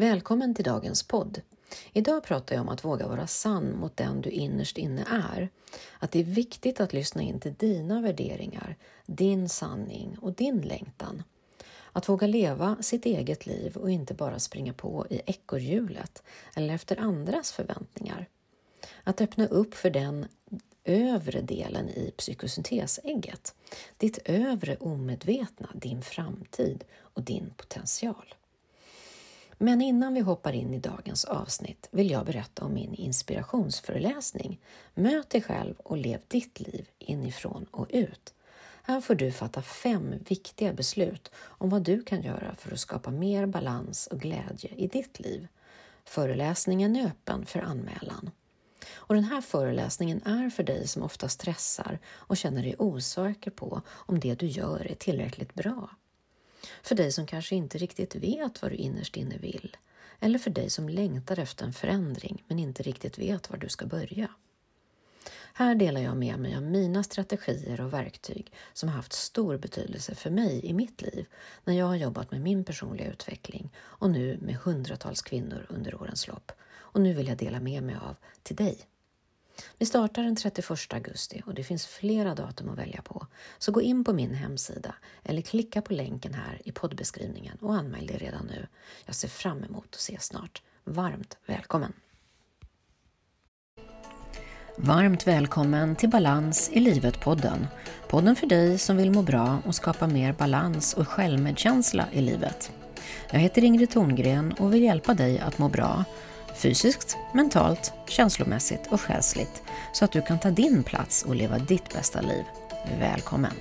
Välkommen till dagens podd. Idag pratar jag om att våga vara sann mot den du innerst inne är. Att det är viktigt att lyssna in till dina värderingar, din sanning och din längtan. Att våga leva sitt eget liv och inte bara springa på i ekorrhjulet eller efter andras förväntningar. Att öppna upp för den övre delen i psykosyntesägget. Ditt övre omedvetna, din framtid och din potential. Men innan vi hoppar in i dagens avsnitt vill jag berätta om min inspirationsföreläsning Möt dig själv och lev ditt liv inifrån och ut. Här får du fatta fem viktiga beslut om vad du kan göra för att skapa mer balans och glädje i ditt liv. Föreläsningen är öppen för anmälan. Och den här föreläsningen är för dig som ofta stressar och känner dig osäker på om det du gör är tillräckligt bra. För dig som kanske inte riktigt vet vad du innerst inne vill. Eller för dig som längtar efter en förändring men inte riktigt vet var du ska börja. Här delar jag med mig av mina strategier och verktyg som har haft stor betydelse för mig i mitt liv när jag har jobbat med min personliga utveckling och nu med hundratals kvinnor under årens lopp. Och nu vill jag dela med mig av till dig. Vi startar den 31 augusti och det finns flera datum att välja på. Så gå in på min hemsida eller klicka på länken här i poddbeskrivningen och anmäl dig redan nu. Jag ser fram emot att ses snart. Varmt välkommen! Varmt välkommen till Balans i livet-podden. Podden för dig som vill må bra och skapa mer balans och självmedkänsla i livet. Jag heter Ingrid Thorngren och vill hjälpa dig att må bra fysiskt, mentalt, känslomässigt och själsligt så att du kan ta din plats och leva ditt bästa liv. Välkommen!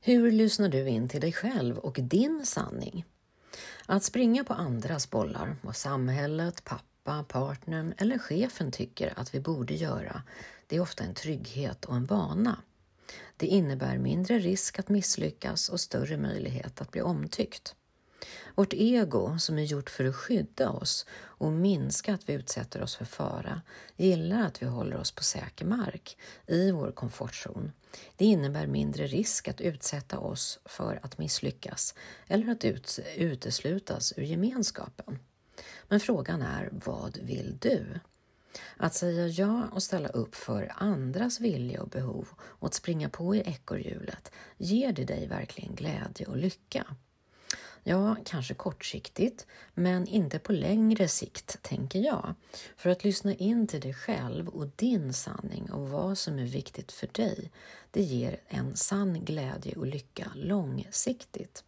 Hur lyssnar du in till dig själv och din sanning? Att springa på andras bollar, vad samhället, pappa, partnern eller chefen tycker att vi borde göra, det är ofta en trygghet och en vana. Det innebär mindre risk att misslyckas och större möjlighet att bli omtyckt. Vårt ego, som är gjort för att skydda oss och minska att vi utsätter oss för fara, gillar att vi håller oss på säker mark, i vår komfortzon. Det innebär mindre risk att utsätta oss för att misslyckas eller att ut uteslutas ur gemenskapen. Men frågan är, vad vill du? Att säga ja och ställa upp för andras vilja och behov och att springa på i ekorrhjulet, ger det dig verkligen glädje och lycka? Ja, kanske kortsiktigt, men inte på längre sikt, tänker jag. För att lyssna in till dig själv och din sanning och vad som är viktigt för dig, det ger en sann glädje och lycka långsiktigt.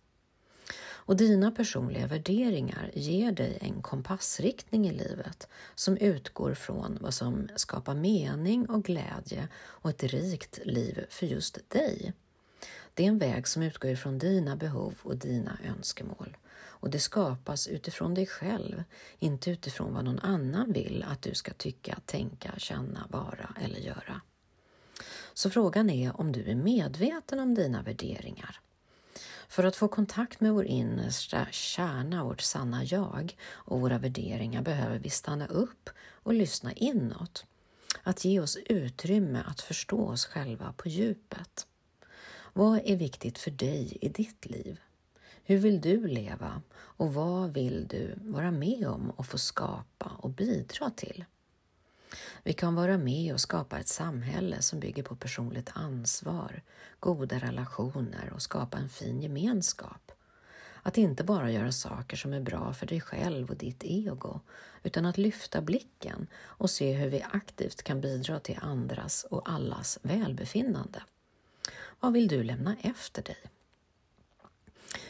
Och dina personliga värderingar ger dig en kompassriktning i livet som utgår från vad som skapar mening och glädje och ett rikt liv för just dig. Det är en väg som utgår ifrån dina behov och dina önskemål. Och det skapas utifrån dig själv, inte utifrån vad någon annan vill att du ska tycka, tänka, känna, vara eller göra. Så frågan är om du är medveten om dina värderingar för att få kontakt med vår innersta kärna, vårt sanna jag och våra värderingar behöver vi stanna upp och lyssna inåt. Att ge oss utrymme att förstå oss själva på djupet. Vad är viktigt för dig i ditt liv? Hur vill du leva och vad vill du vara med om och få skapa och bidra till? Vi kan vara med och skapa ett samhälle som bygger på personligt ansvar, goda relationer och skapa en fin gemenskap. Att inte bara göra saker som är bra för dig själv och ditt ego, utan att lyfta blicken och se hur vi aktivt kan bidra till andras och allas välbefinnande. Vad vill du lämna efter dig?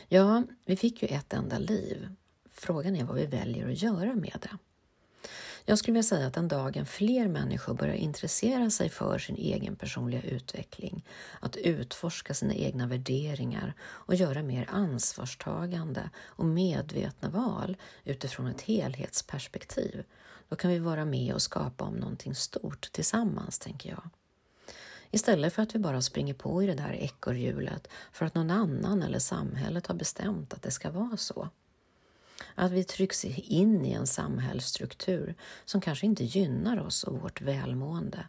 Ja, vi fick ju ett enda liv. Frågan är vad vi väljer att göra med det. Jag skulle vilja säga att den dagen fler människor börjar intressera sig för sin egen personliga utveckling, att utforska sina egna värderingar och göra mer ansvarstagande och medvetna val utifrån ett helhetsperspektiv, då kan vi vara med och skapa om någonting stort tillsammans, tänker jag. Istället för att vi bara springer på i det där ekorrhjulet för att någon annan eller samhället har bestämt att det ska vara så. Att vi trycks in i en samhällsstruktur som kanske inte gynnar oss och vårt välmående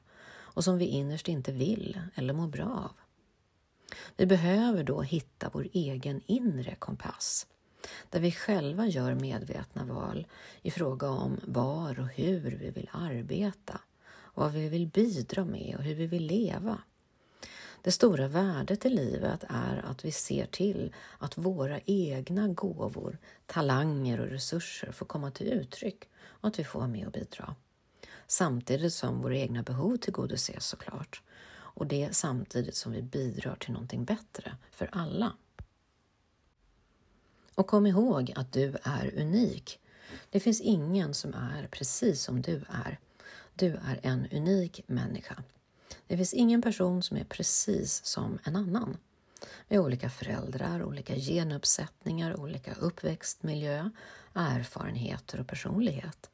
och som vi innerst inte vill eller mår bra av. Vi behöver då hitta vår egen inre kompass där vi själva gör medvetna val i fråga om var och hur vi vill arbeta, vad vi vill bidra med och hur vi vill leva. Det stora värdet i livet är att vi ser till att våra egna gåvor, talanger och resurser får komma till uttryck och att vi får vara med och bidra. Samtidigt som våra egna behov tillgodoses såklart. Och det samtidigt som vi bidrar till någonting bättre för alla. Och kom ihåg att du är unik. Det finns ingen som är precis som du är. Du är en unik människa. Det finns ingen person som är precis som en annan. med olika föräldrar, olika genuppsättningar, olika uppväxtmiljö, erfarenheter och personlighet.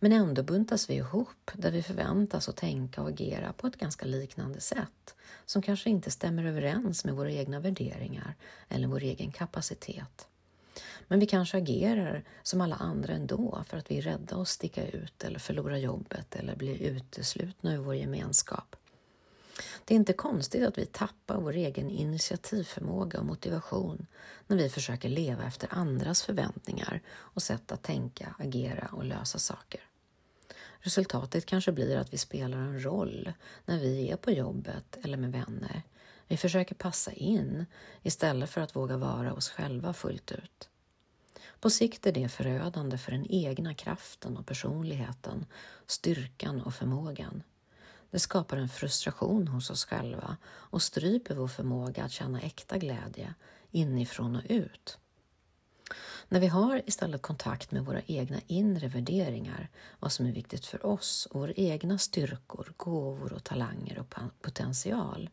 Men ändå buntas vi ihop där vi förväntas att tänka och agera på ett ganska liknande sätt som kanske inte stämmer överens med våra egna värderingar eller vår egen kapacitet. Men vi kanske agerar som alla andra ändå för att vi är rädda att sticka ut eller förlora jobbet eller bli uteslutna ur vår gemenskap. Det är inte konstigt att vi tappar vår egen initiativförmåga och motivation när vi försöker leva efter andras förväntningar och sätt att tänka, agera och lösa saker. Resultatet kanske blir att vi spelar en roll när vi är på jobbet eller med vänner. Vi försöker passa in istället för att våga vara oss själva fullt ut. På sikt är det förödande för den egna kraften och personligheten, styrkan och förmågan. Det skapar en frustration hos oss själva och stryper vår förmåga att känna äkta glädje inifrån och ut. När vi har istället kontakt med våra egna inre värderingar, vad som är viktigt för oss och våra egna styrkor, gåvor och talanger och potential,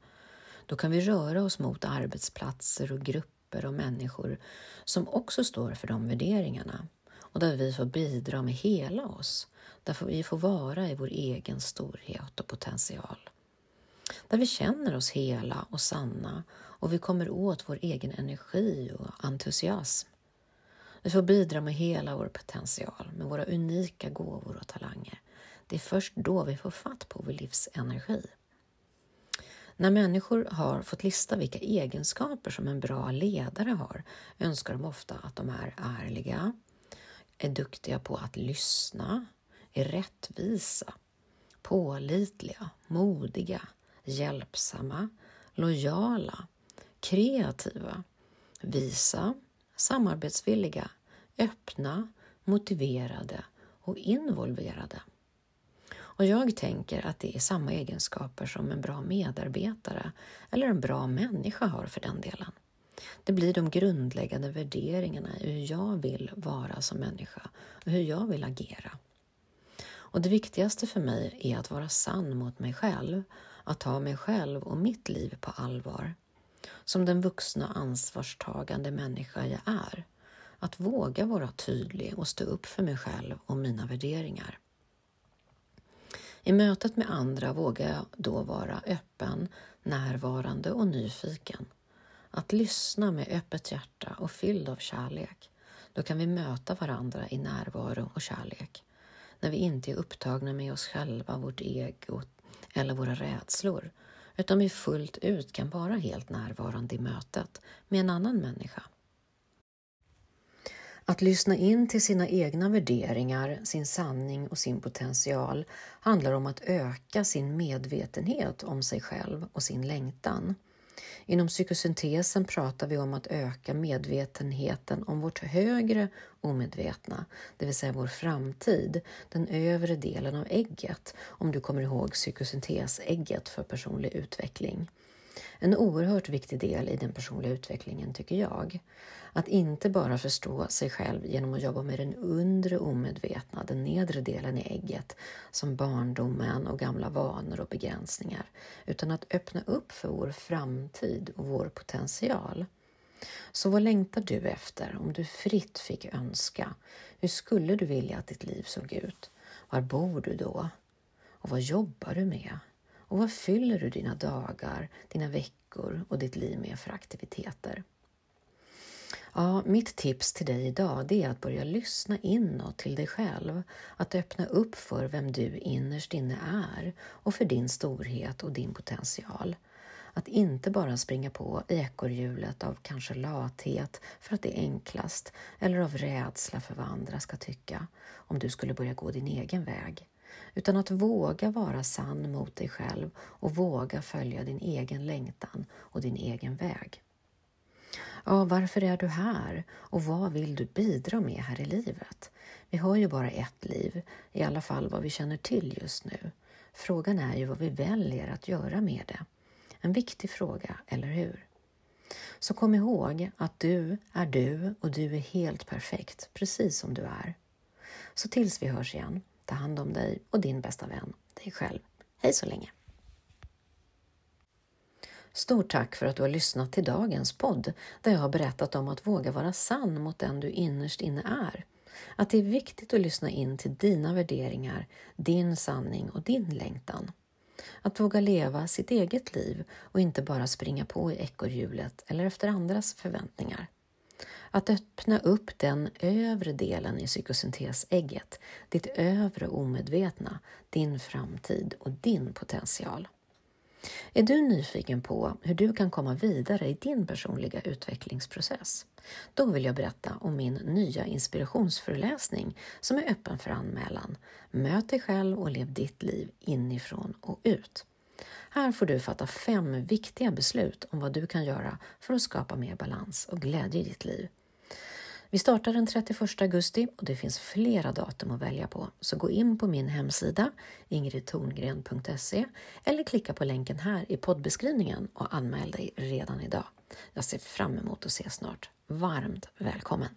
då kan vi röra oss mot arbetsplatser och grupper och människor som också står för de värderingarna och där vi får bidra med hela oss, där vi får vara i vår egen storhet och potential. Där vi känner oss hela och sanna och vi kommer åt vår egen energi och entusiasm. Vi får bidra med hela vår potential, med våra unika gåvor och talanger. Det är först då vi får fatt på vår livsenergi. När människor har fått lista vilka egenskaper som en bra ledare har önskar de ofta att de är ärliga, är duktiga på att lyssna, är rättvisa, pålitliga, modiga, hjälpsamma, lojala, kreativa, visa, samarbetsvilliga, öppna, motiverade och involverade. Och jag tänker att det är samma egenskaper som en bra medarbetare eller en bra människa har för den delen. Det blir de grundläggande värderingarna i hur jag vill vara som människa och hur jag vill agera. Och det viktigaste för mig är att vara sann mot mig själv, att ta mig själv och mitt liv på allvar. Som den vuxna ansvarstagande människa jag är. Att våga vara tydlig och stå upp för mig själv och mina värderingar. I mötet med andra vågar jag då vara öppen, närvarande och nyfiken. Att lyssna med öppet hjärta och fylld av kärlek. Då kan vi möta varandra i närvaro och kärlek. När vi inte är upptagna med oss själva, vårt ego eller våra rädslor, utan vi fullt ut kan vara helt närvarande i mötet med en annan människa. Att lyssna in till sina egna värderingar, sin sanning och sin potential handlar om att öka sin medvetenhet om sig själv och sin längtan. Inom psykosyntesen pratar vi om att öka medvetenheten om vårt högre omedvetna, det vill säga vår framtid, den övre delen av ägget, om du kommer ihåg psykosyntesägget för personlig utveckling. En oerhört viktig del i den personliga utvecklingen tycker jag. Att inte bara förstå sig själv genom att jobba med den undre omedvetna, den nedre delen i ägget, som barndomen och gamla vanor och begränsningar, utan att öppna upp för vår framtid och vår potential. Så vad längtar du efter om du fritt fick önska? Hur skulle du vilja att ditt liv såg ut? Var bor du då? Och vad jobbar du med? Och vad fyller du dina dagar, dina veckor och ditt liv med för aktiviteter? Ja, mitt tips till dig idag är att börja lyssna inåt till dig själv, att öppna upp för vem du innerst inne är och för din storhet och din potential. Att inte bara springa på i ekorrhjulet av kanske lathet för att det är enklast eller av rädsla för vad andra ska tycka om du skulle börja gå din egen väg. Utan att våga vara sann mot dig själv och våga följa din egen längtan och din egen väg. Ja, varför är du här och vad vill du bidra med här i livet? Vi har ju bara ett liv, i alla fall vad vi känner till just nu. Frågan är ju vad vi väljer att göra med det. En viktig fråga, eller hur? Så kom ihåg att du är du och du är helt perfekt, precis som du är. Så tills vi hörs igen, ta hand om dig och din bästa vän, dig själv. Hej så länge! Stort tack för att du har lyssnat till dagens podd där jag har berättat om att våga vara sann mot den du innerst inne är. Att det är viktigt att lyssna in till dina värderingar, din sanning och din längtan. Att våga leva sitt eget liv och inte bara springa på i ekorrhjulet eller efter andras förväntningar. Att öppna upp den övre delen i psykosyntesägget, ditt övre omedvetna, din framtid och din potential. Är du nyfiken på hur du kan komma vidare i din personliga utvecklingsprocess? Då vill jag berätta om min nya inspirationsföreläsning som är öppen för anmälan. Möt dig själv och lev ditt liv inifrån och ut. Här får du fatta fem viktiga beslut om vad du kan göra för att skapa mer balans och glädje i ditt liv. Vi startar den 31 augusti och det finns flera datum att välja på, så gå in på min hemsida ingridtorngren.se eller klicka på länken här i poddbeskrivningen och anmäl dig redan idag. Jag ser fram emot att ses snart. Varmt välkommen!